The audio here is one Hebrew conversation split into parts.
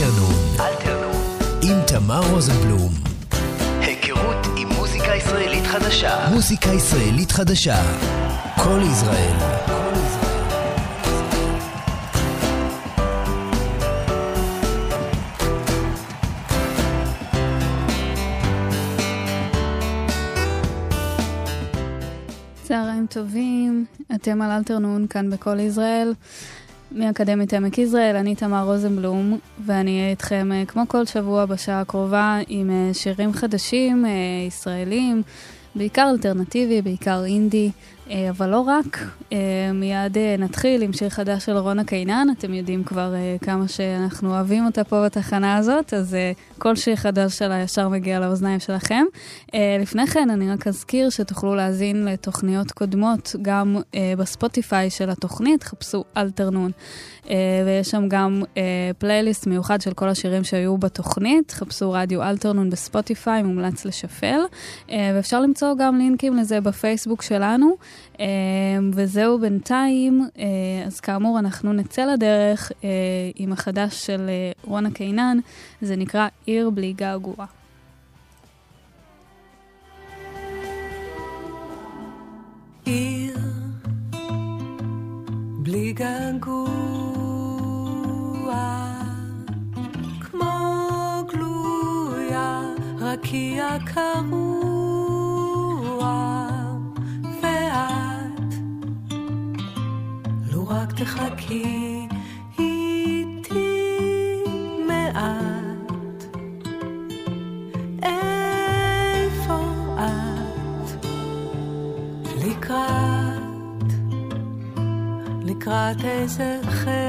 אלתרנון. עם תמר רוזנבלום. היכרות עם מוזיקה ישראלית חדשה. מוזיקה ישראלית חדשה. כל ישראל. צהריים טובים, אתם על אלתרנון כאן בכל ישראל. מאקדמית עמק יזרעאל, אני תמר רוזנבלום, ואני אהיה איתכם אה, כמו כל שבוע בשעה הקרובה עם אה, שירים חדשים, אה, ישראלים, בעיקר אלטרנטיבי, בעיקר אינדי, אבל לא רק. מיד נתחיל עם שיר חדש של רונה קינן, אתם יודעים כבר כמה שאנחנו אוהבים אותה פה בתחנה הזאת, אז כל שיר חדש שלה ישר מגיע לאוזניים שלכם. לפני כן, אני רק אזכיר שתוכלו להאזין לתוכניות קודמות גם בספוטיפיי של התוכנית, חפשו אלתרנון. אה, ויש שם גם אה, פלייליסט מיוחד של כל השירים שהיו בתוכנית. חפשו רדיו אלתרנון בספוטיפיי, מומלץ לשפל. אה, ואפשר למצוא גם לינקים לזה בפייסבוק שלנו. וזהו בינתיים, אז כאמור, אנחנו נצא לדרך עם החדש של רונה קינן, זה נקרא עיר בלי געגוע. עיר בלי געגוע רקיע קרוע, ואת, לו רק תחכי איתי מעט. איפה את? לקראת, לקראת איזה חסד.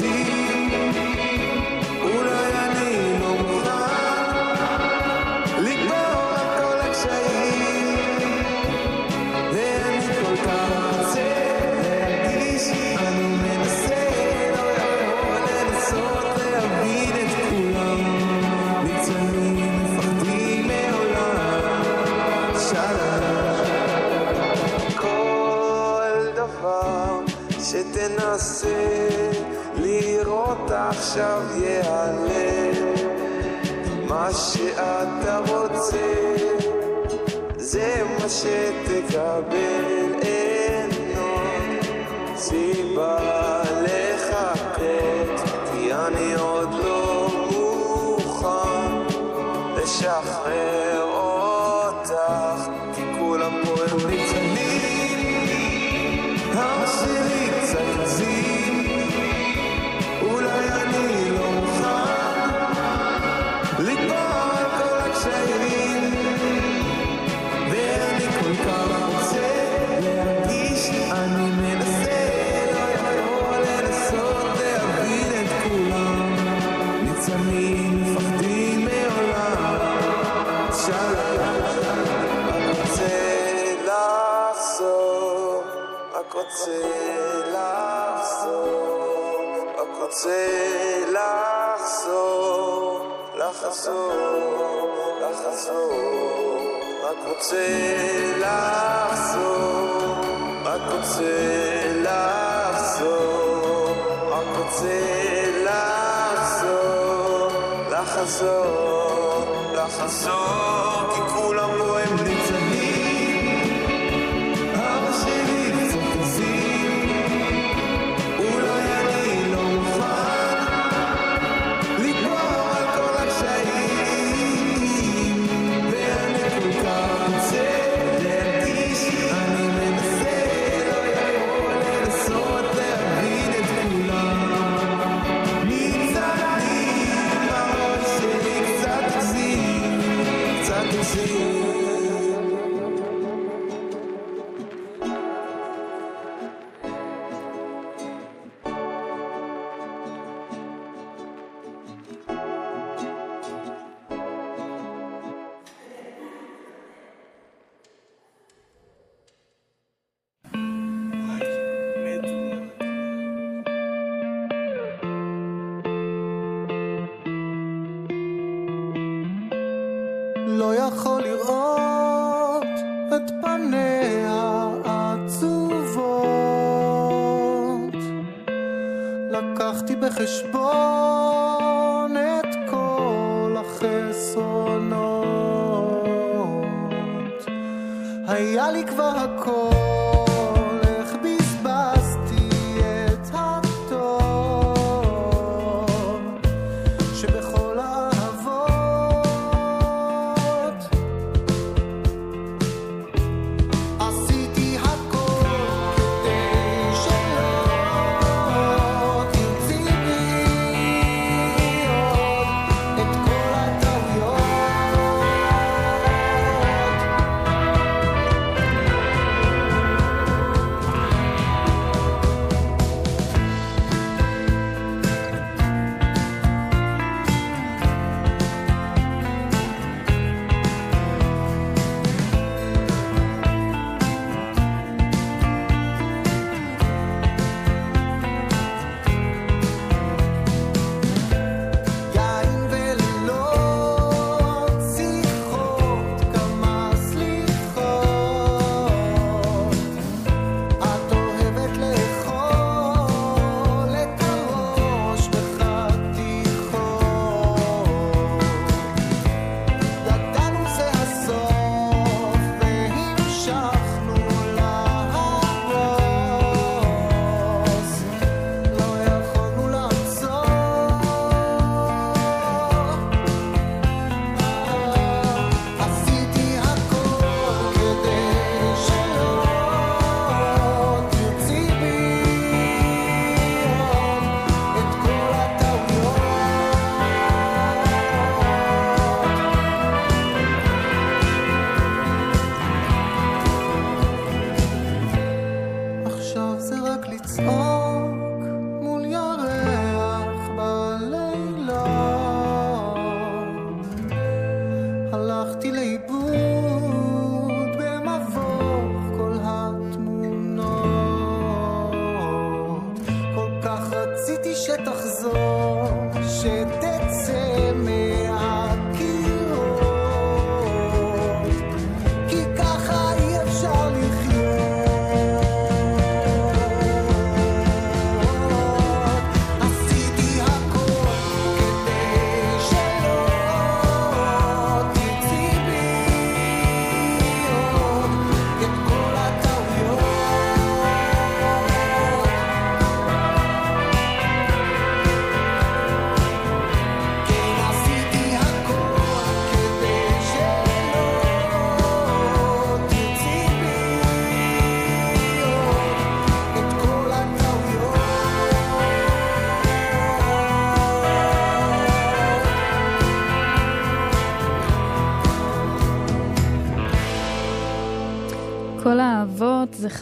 קצת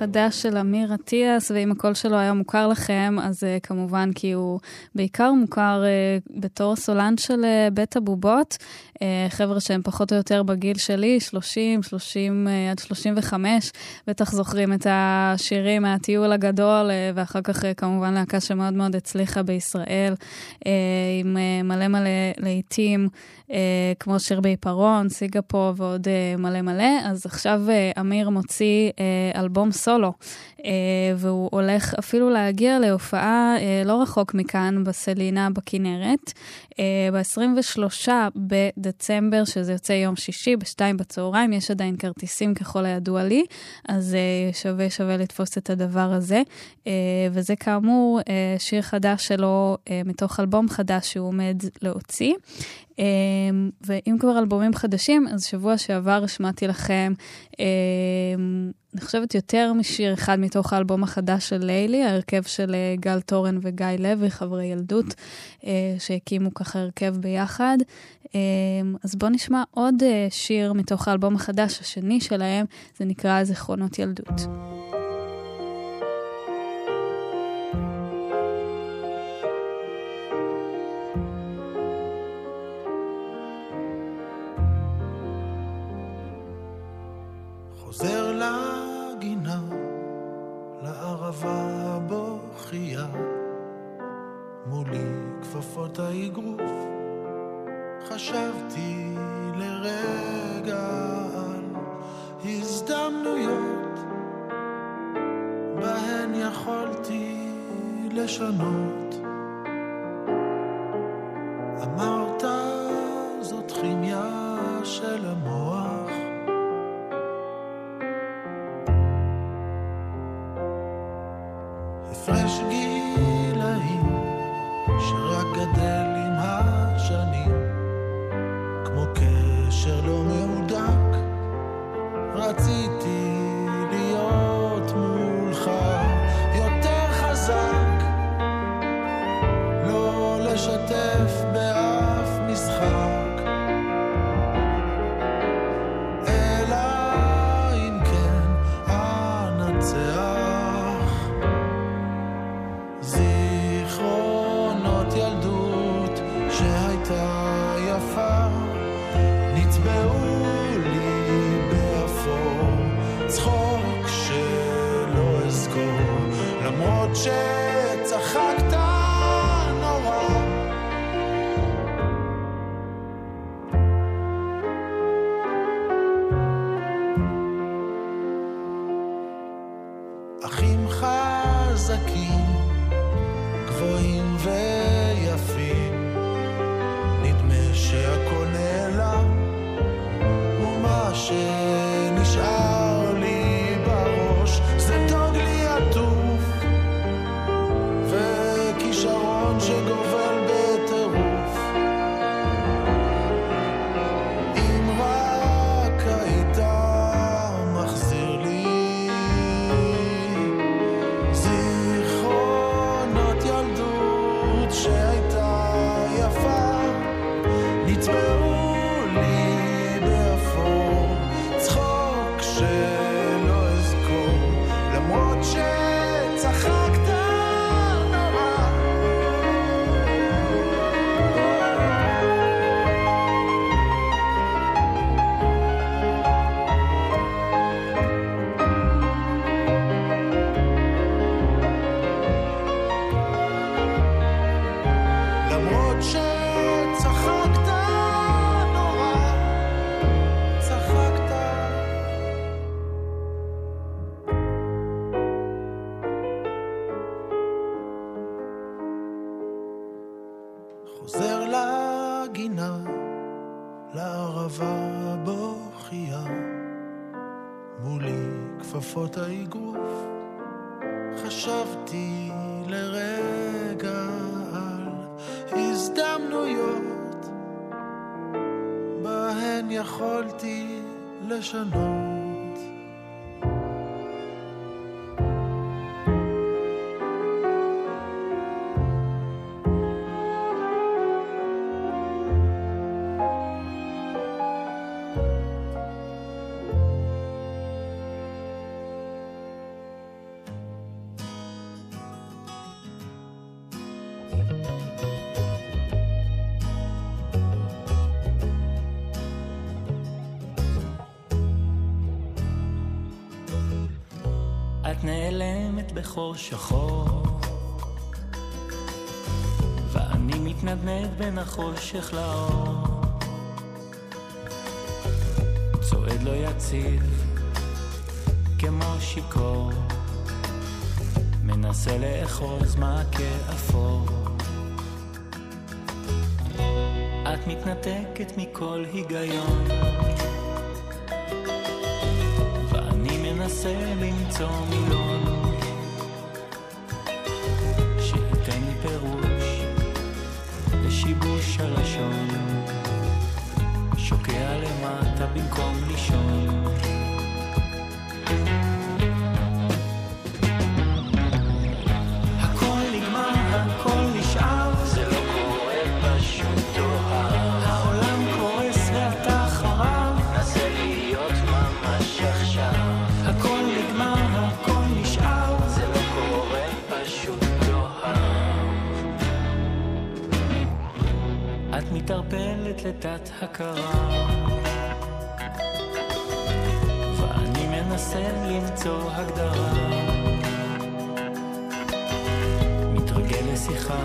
האהבות זה חדש של אמיר אטיאס, ואם הקול שלו היה מוכר לכם, אז uh, כמובן כי הוא בעיקר מוכר uh, בתור סולן של uh, בית הבובות. Uh, חבר'ה שהם פחות או יותר בגיל שלי, 30, 30 uh, עד 35, בטח זוכרים את השירים מהטיול הגדול, uh, ואחר כך uh, כמובן להקה שמאוד מאוד הצליחה בישראל, uh, עם uh, מלא מלא להיטים. Uh, כמו שיר בעיפרון, סיגה פה ועוד uh, מלא מלא. אז עכשיו uh, אמיר מוציא uh, אלבום סולו, uh, והוא הולך אפילו להגיע להופעה uh, לא רחוק מכאן, בסלינה בכנרת, uh, ב-23 בדצמבר, שזה יוצא יום שישי, בשתיים בצהריים, יש עדיין כרטיסים ככל הידוע לי, אז שווה שווה לתפוס את הדבר הזה. וזה כאמור שיר חדש שלו מתוך אלבום חדש שהוא עומד להוציא. Um, ואם כבר אלבומים חדשים, אז שבוע שעבר השמעתי לכם, um, אני חושבת יותר משיר אחד מתוך האלבום החדש של לילי, ההרכב של uh, גל תורן וגיא לוי, חברי ילדות, uh, שהקימו ככה הרכב ביחד. Um, אז בואו נשמע עוד uh, שיר מתוך האלבום החדש, השני שלהם, זה נקרא זיכרונות ילדות. לערבה הבוכייה, מולי כפפות האגרוף, חשבתי לרגע על הזדמנויות, בהן יכולתי לשנות. Niets בחור שחור. ואני מתנדנד בין החושך לאור. צועד לא יציב כמו שיכור. מנסה לאחוז מעקה אפור את מתנתקת מכל היגיון. ואני מנסה למצוא מילון לשיבוש הלשון שוקע למטה במקום לישון מתערפלת לתת הכרה. ואני מנסה למצוא הגדרה. מתרגל לשיחה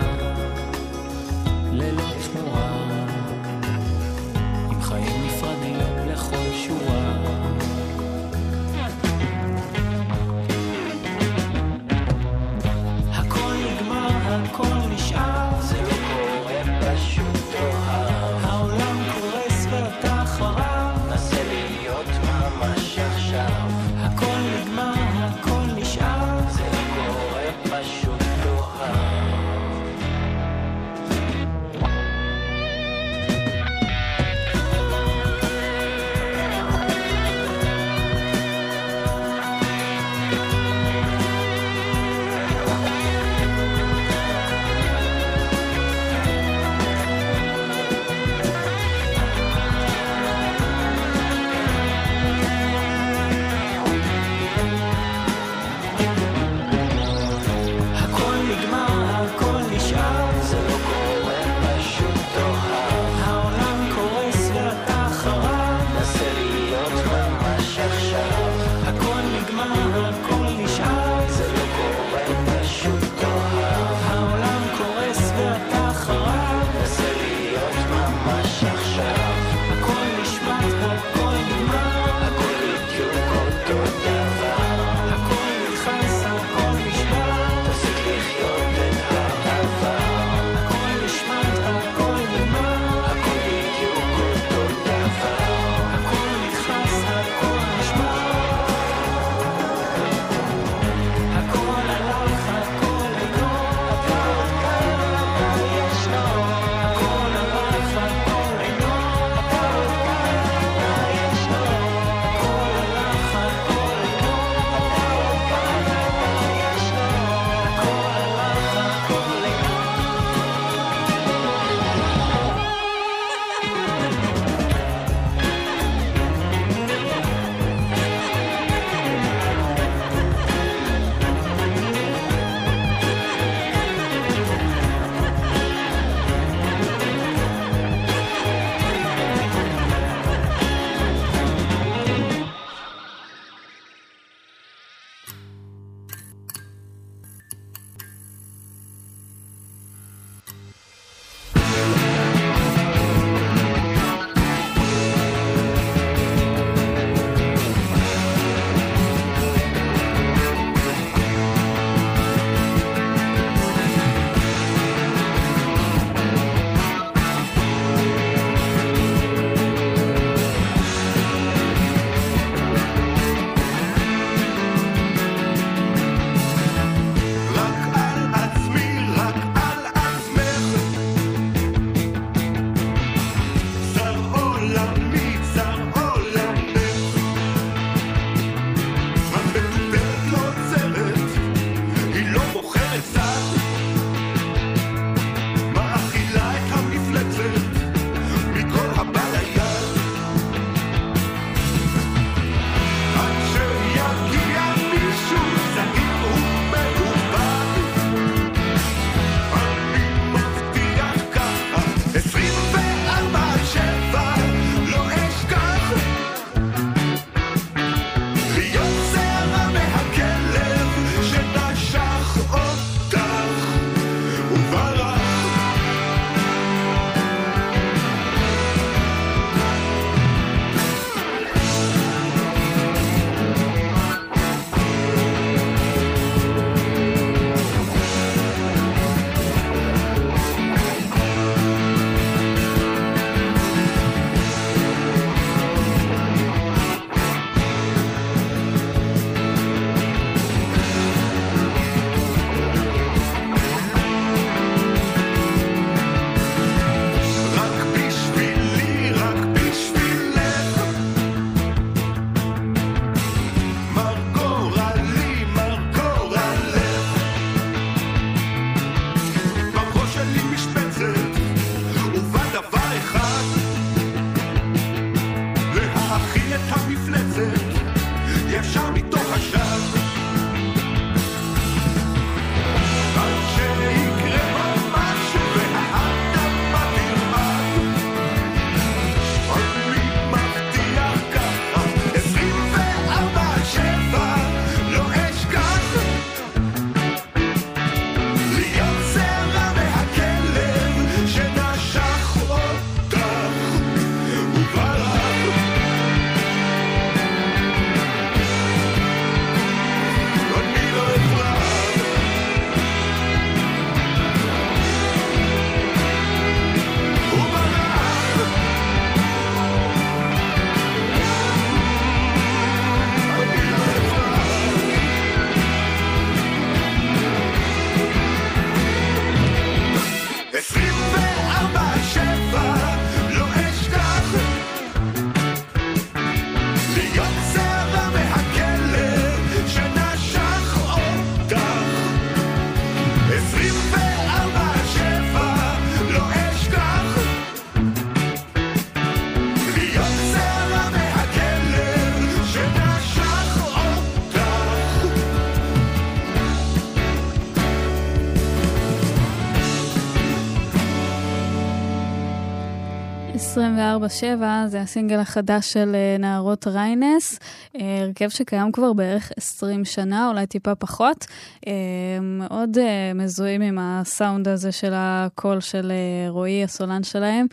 947 זה הסינגל החדש של אה, נערות ריינס, אה, הרכב שקיים כבר בערך 20 שנה, אולי טיפה פחות. אה, מאוד מזוהים עם הסאונד הזה של הקול של רועי, הסולן שלהם.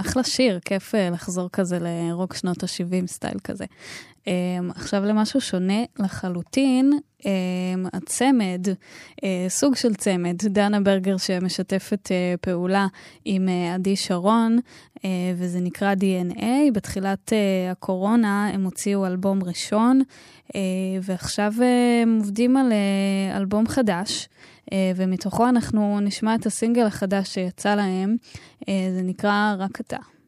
אחלה שיר, כיף לחזור כזה לרוק שנות ה-70 סטייל כזה. Um, עכשיו למשהו שונה לחלוטין, um, הצמד, uh, סוג של צמד, דנה ברגר שמשתפת uh, פעולה עם uh, עדי שרון, וזה נקרא DNA. בתחילת הקורונה הם הוציאו אלבום ראשון, ועכשיו הם עובדים על אלבום חדש. ומתוכו אנחנו נשמע את הסינגל החדש שיצא להם, זה נקרא רק אתה.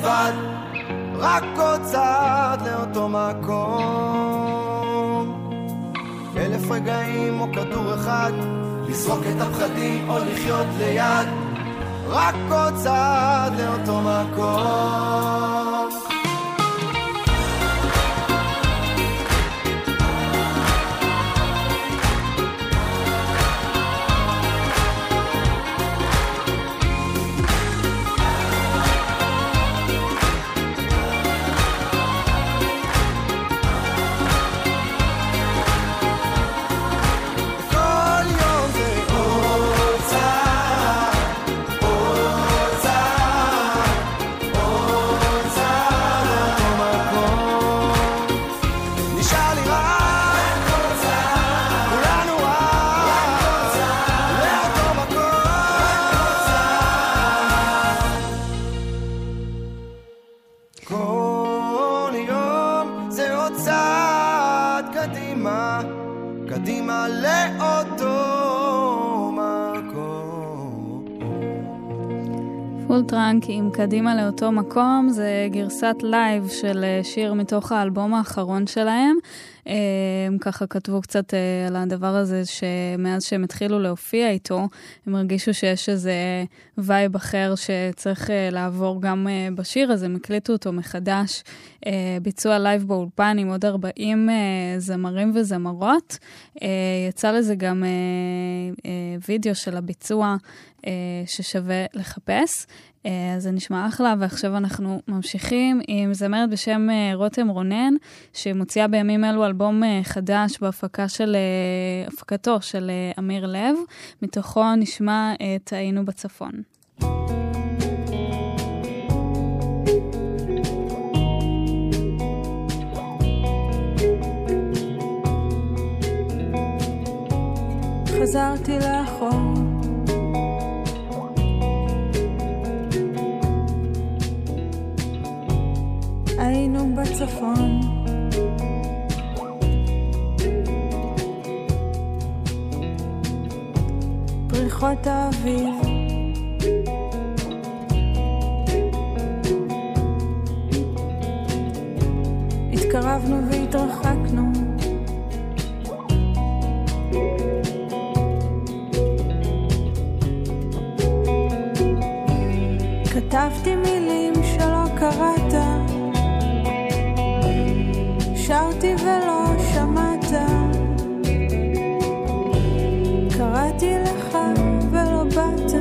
לבד, רק עוד צעד לאותו מקום. אלף רגעים או כדור אחד, לזרוק את הפחדים או לחיות ליד, רק עוד צעד לאותו מקום. קדימה לאותו מקום, זה גרסת לייב של אה, שיר מתוך האלבום האחרון שלהם. אה, הם ככה כתבו קצת אה, על הדבר הזה שמאז שהם התחילו להופיע איתו, הם הרגישו שיש איזה vibe אחר שצריך לעבור גם בשיר הזה, הם הקליטו אותו מחדש. ביצוע לייב באולפן עם עוד 40 זמרים וזמרות. יצא לזה גם וידאו של הביצוע ששווה לחפש. אה, זה נשמע אחלה, ועכשיו אנחנו ממשיכים עם זמרת בשם אה, רותם רונן, שמוציאה בימים אלו אלבום אה, חדש בהפקה של, הפקתו של אמיר לב. מתוכו נשמע את היינו בצפון. חזרתי לאחור היינו בצפון. פריחות האביב. התקרבנו והתרחקנו. כתבתי מילים שלא קראת שרתי ולא שמעת, קראתי לך ולא באת.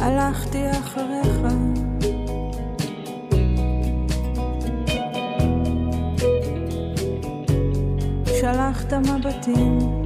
הלכתי אחריך. שלחת מבטים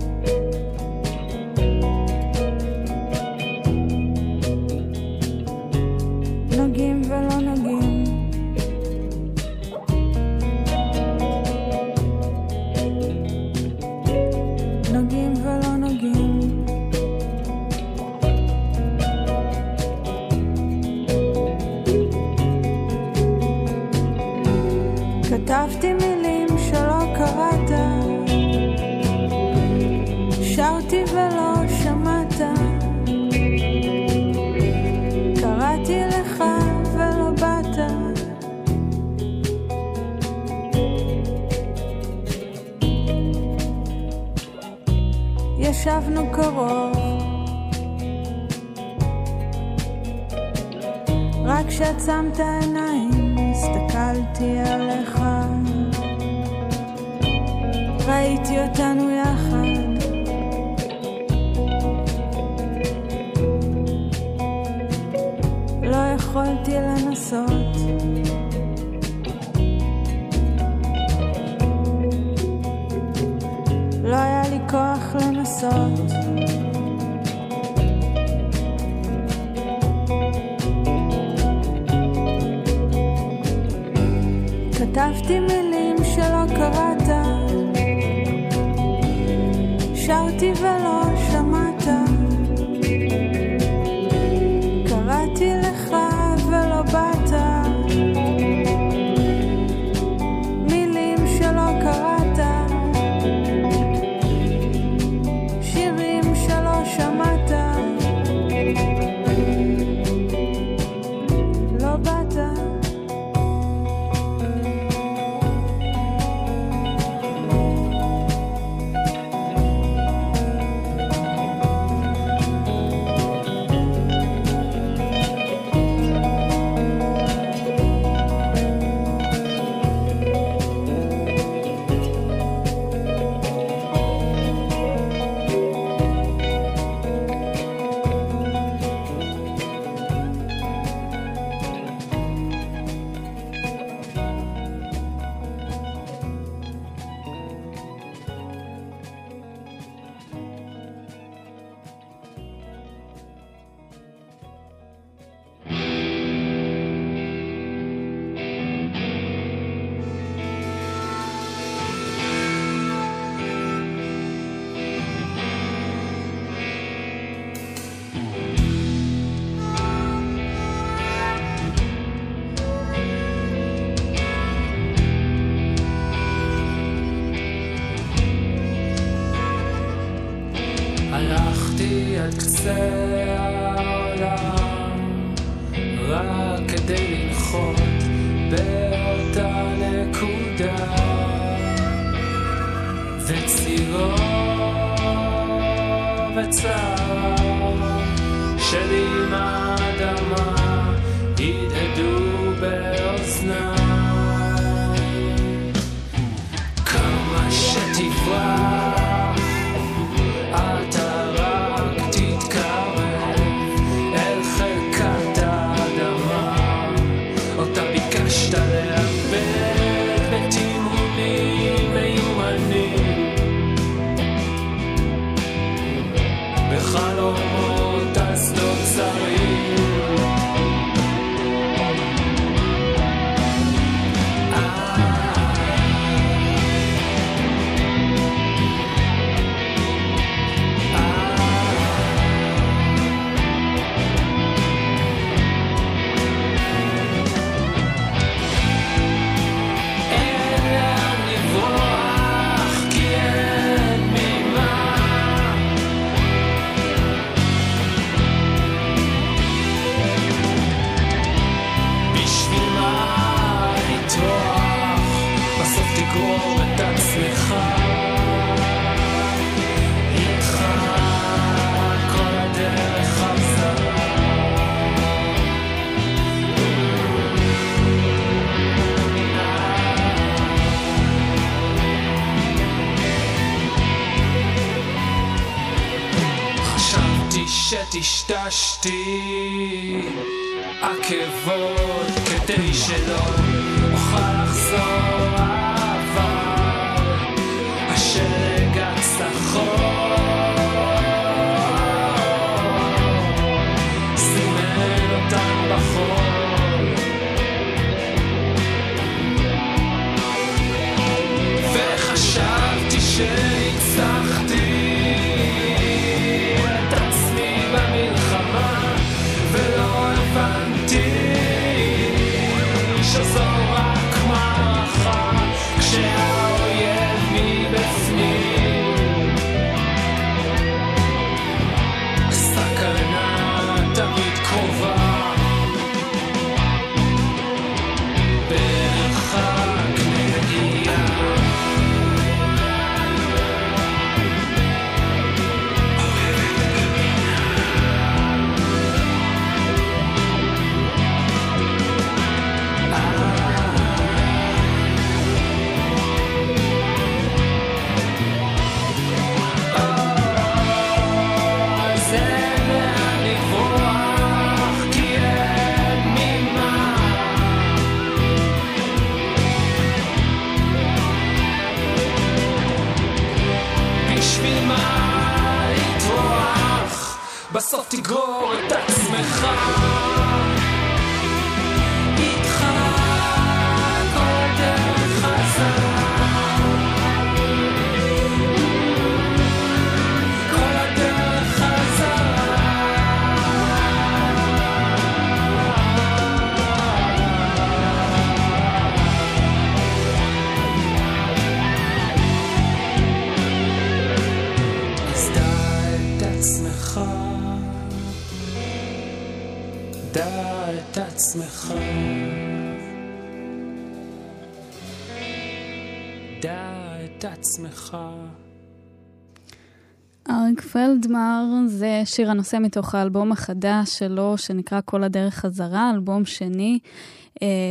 פלדמר זה שיר הנושא מתוך האלבום החדש שלו, שנקרא כל הדרך חזרה, אלבום שני,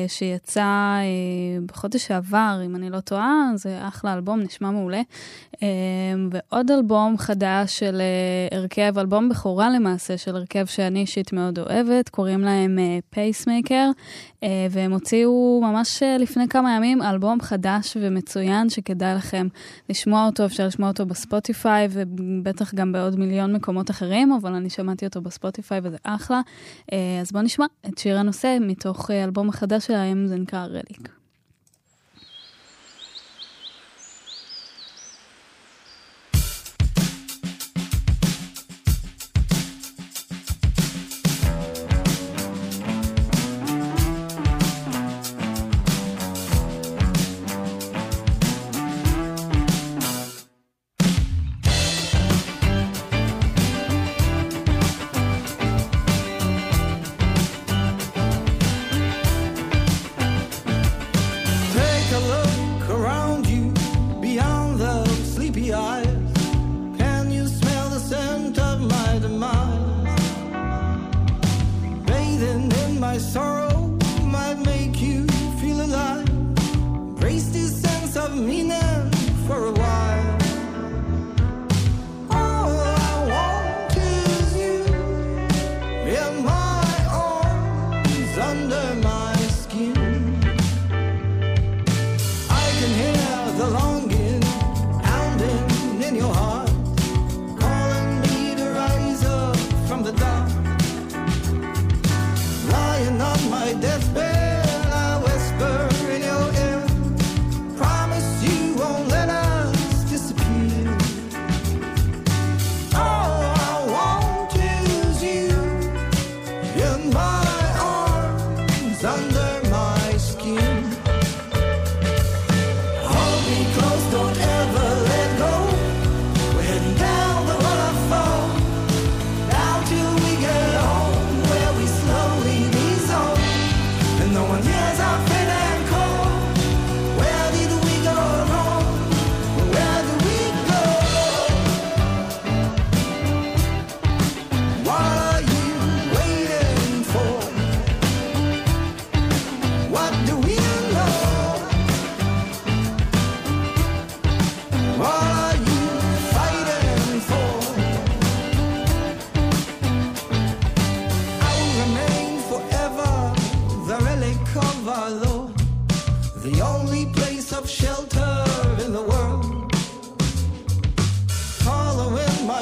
שיצא אה, בחודש שעבר, אם אני לא טועה, זה אחלה אלבום, נשמע מעולה. אה, ועוד אלבום חדש של אה, הרכב, אלבום בכורה למעשה, של הרכב שאני אישית מאוד אוהבת, קוראים להם פייסמייקר, אה, והם הוציאו ממש אה, לפני כמה ימים אלבום חדש ומצוין, שכדאי לכם לשמוע אותו, אפשר לשמוע אותו בספוטיפיי, ובטח גם בעוד מיליון מקומות אחרים, אבל אני שמעתי אותו בספוטיפיי וזה אחלה. אה, אז בואו נשמע את שיר הנושא מתוך אה, אלבום החדש שלהם, זה נקרא רליק.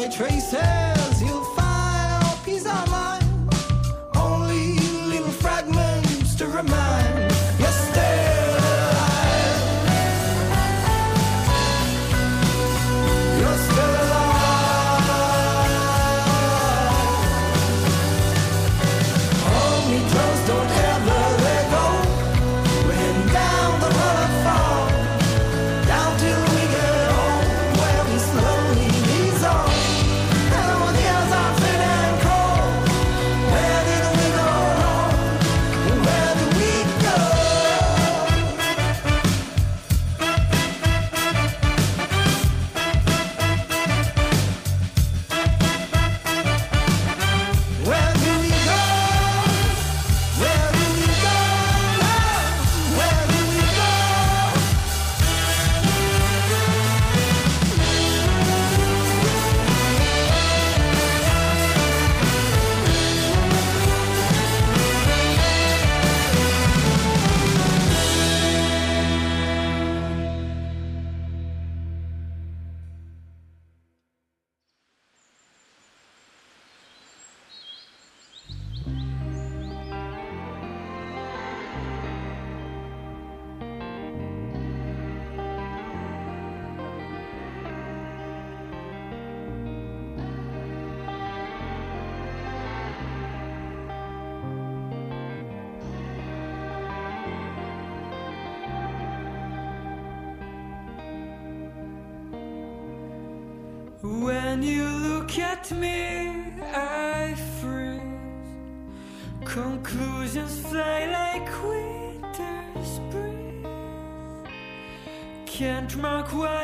I trace it.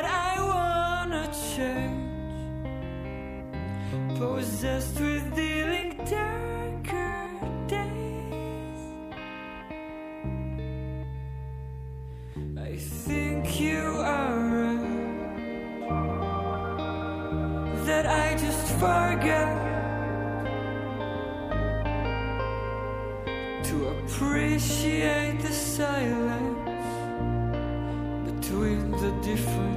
I wanna change. Possessed with dealing darker days. I think you are. That I just forget to appreciate the silence between the different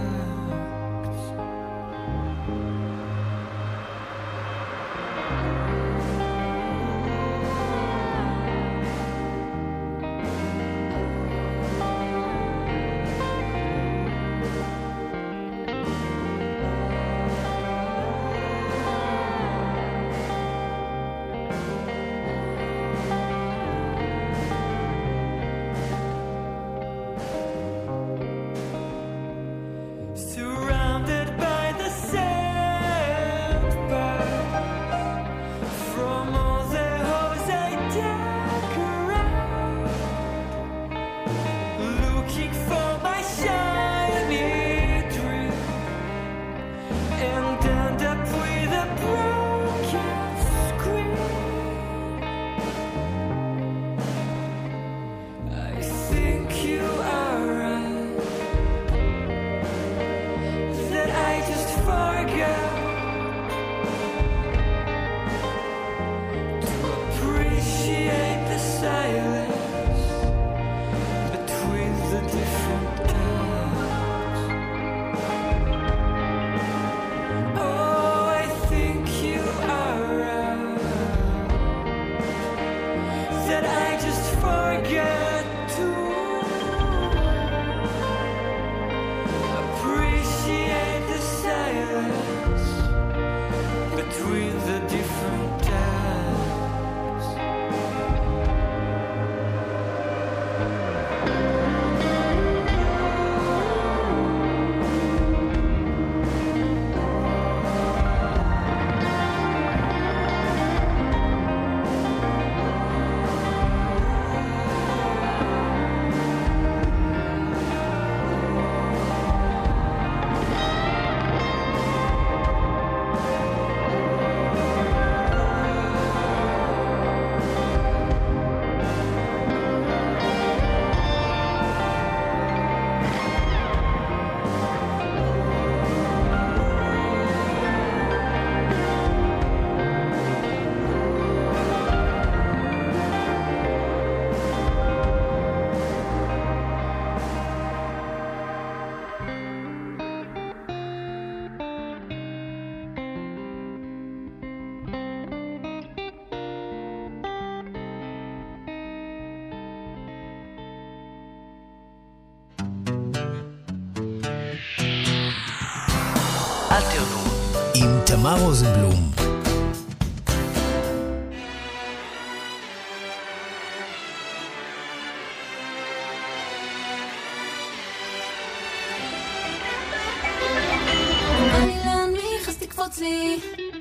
תמר רוזנבלום.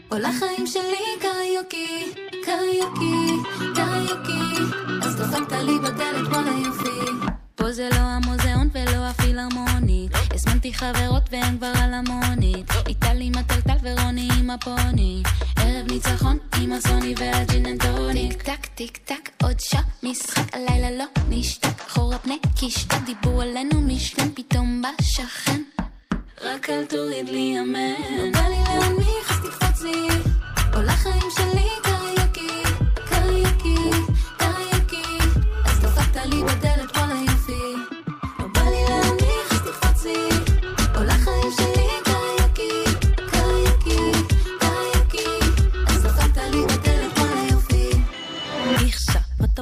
כל החיים שלי קריוקי, קריוקי, קריוקי. אז דפקת לי בדלת וואלה יופי. פה זה לא המוזיאון ולא הפילהרמונית הזמנתי חברות והן כבר על המונית. איטל עם הטלטל ורוני עם הפוני. ערב ניצחון עם הסוני וה gin and tonic טק טיק טק עוד שעה משחק הלילה לא נשתק. אחורה פני קישקע דיברו עלינו משלם פתאום בא שכן. רק אל תוריד לי אמן. לא בא לי להנמיך, אז תקפוץ לי. כל החיים שלי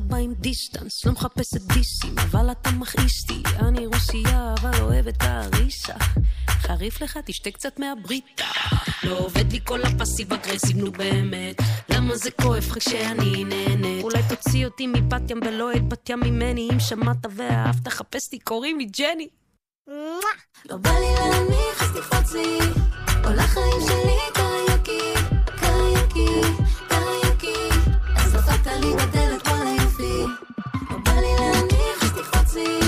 בא עם distance, לא מחפשת דיסים, אבל אתה מכעיס אותי. אני רוסייה, אבל אוהב את האריסה. חריף לך, תשתה קצת מהבריטה. לא עובד לי כל ה passive aggressive, נו באמת. למה זה כואב לך כשאני נהנית? אולי תוציא אותי מבת ים ולא את בת ים ממני. אם שמעת ואהבת, חפש אותי, קוראים לי ג'ני. לא בא לי להנמיך, אז תקפוץ לי. כל החיים שלי קריוקי, קריוקי, קריוקי. אז דפקת לי בדלת, להנמיך,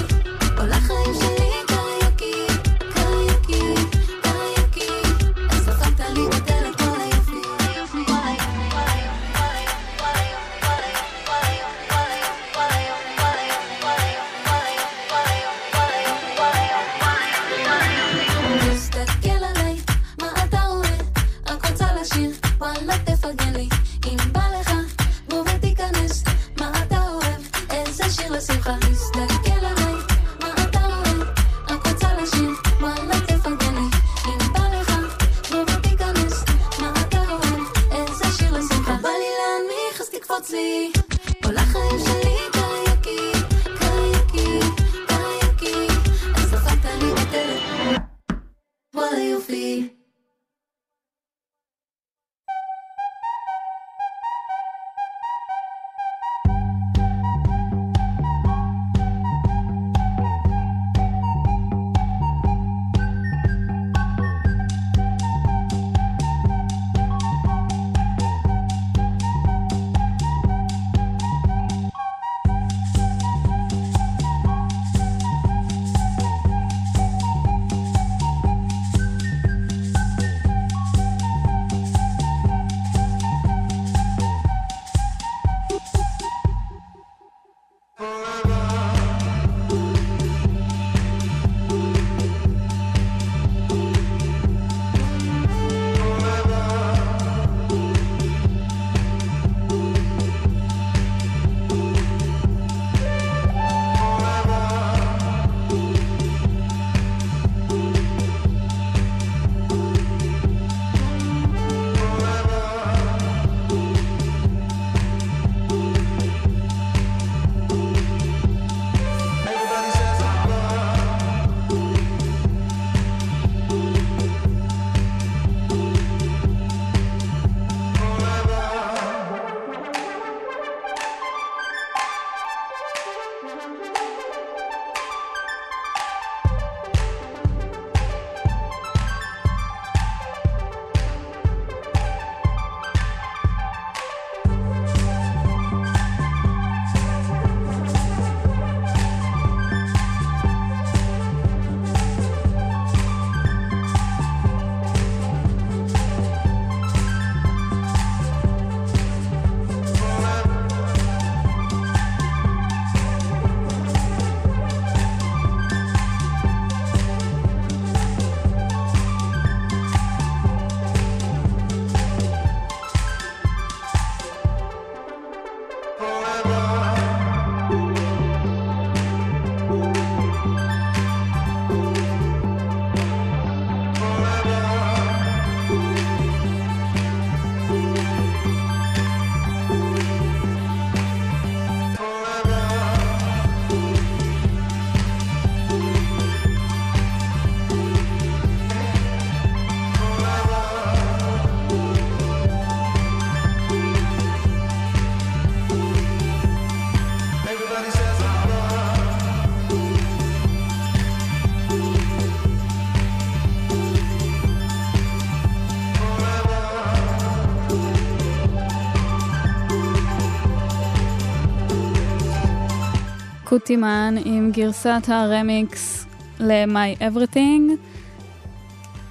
קוטימן עם גרסת הרמיקס ל-My Everything.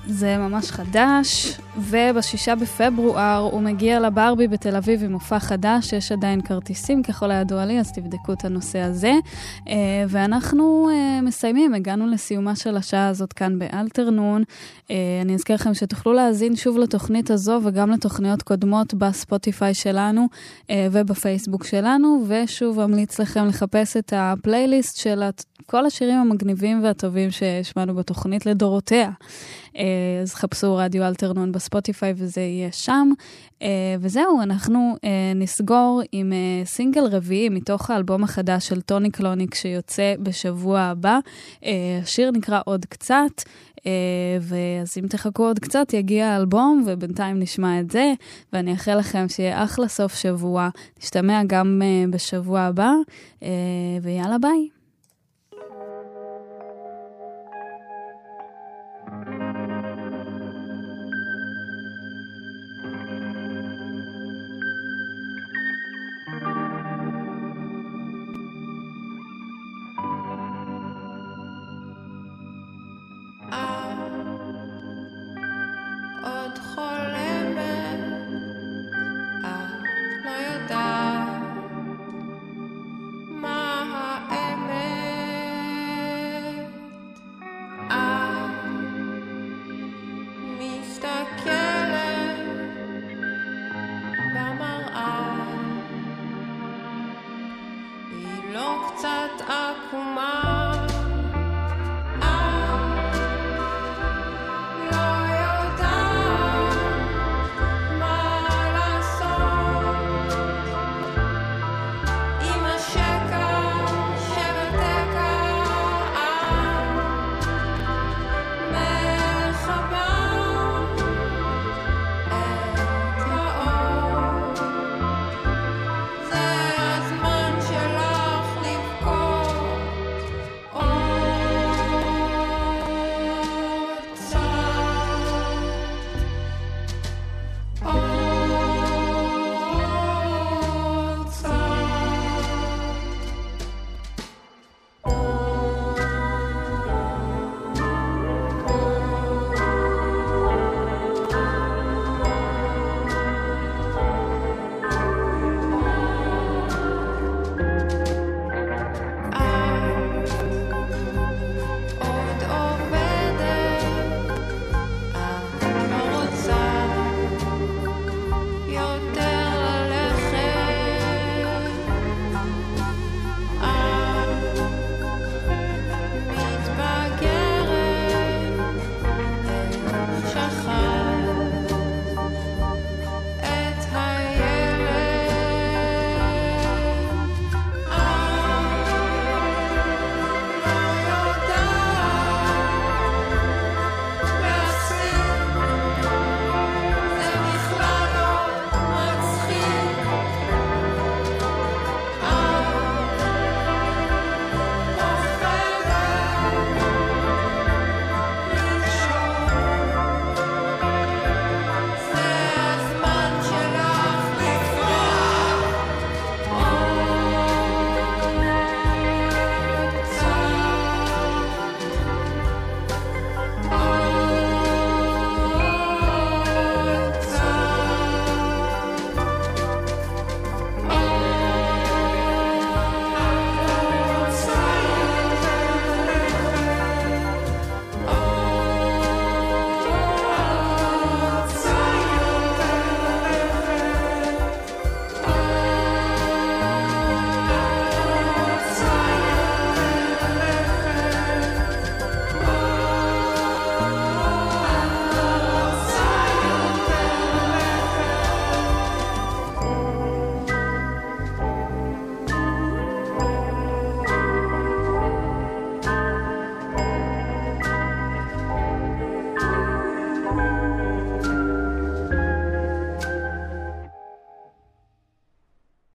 זה ממש חדש, ובשישה בפברואר הוא מגיע לברבי בתל אביב עם מופע חדש, יש עדיין כרטיסים ככל הידוע לי, אז תבדקו את הנושא הזה. אה, ואנחנו אה, מסיימים, הגענו לסיומה של השעה הזאת כאן באלתרנון. אה, אני אזכיר לכם שתוכלו להאזין שוב לתוכנית הזו וגם לתוכניות קודמות בספוטיפיי שלנו ובפייסבוק שלנו, ושוב אמליץ לכם לחפש את הפלייליסט של כל השירים המגניבים והטובים שהשמענו בתוכנית לדורותיה. אז חפשו רדיו אלתרנון בספוטיפיי וזה יהיה שם. וזהו, אנחנו נסגור עם סינגל רביעי מתוך האלבום החדש של טוני קלוניק שיוצא בשבוע הבא. השיר נקרא עוד קצת. ואז אם תחכו עוד קצת יגיע האלבום ובינתיים נשמע את זה ואני אאחל לכם שיהיה אחלה סוף שבוע, נשתמע גם בשבוע הבא ויאללה ביי.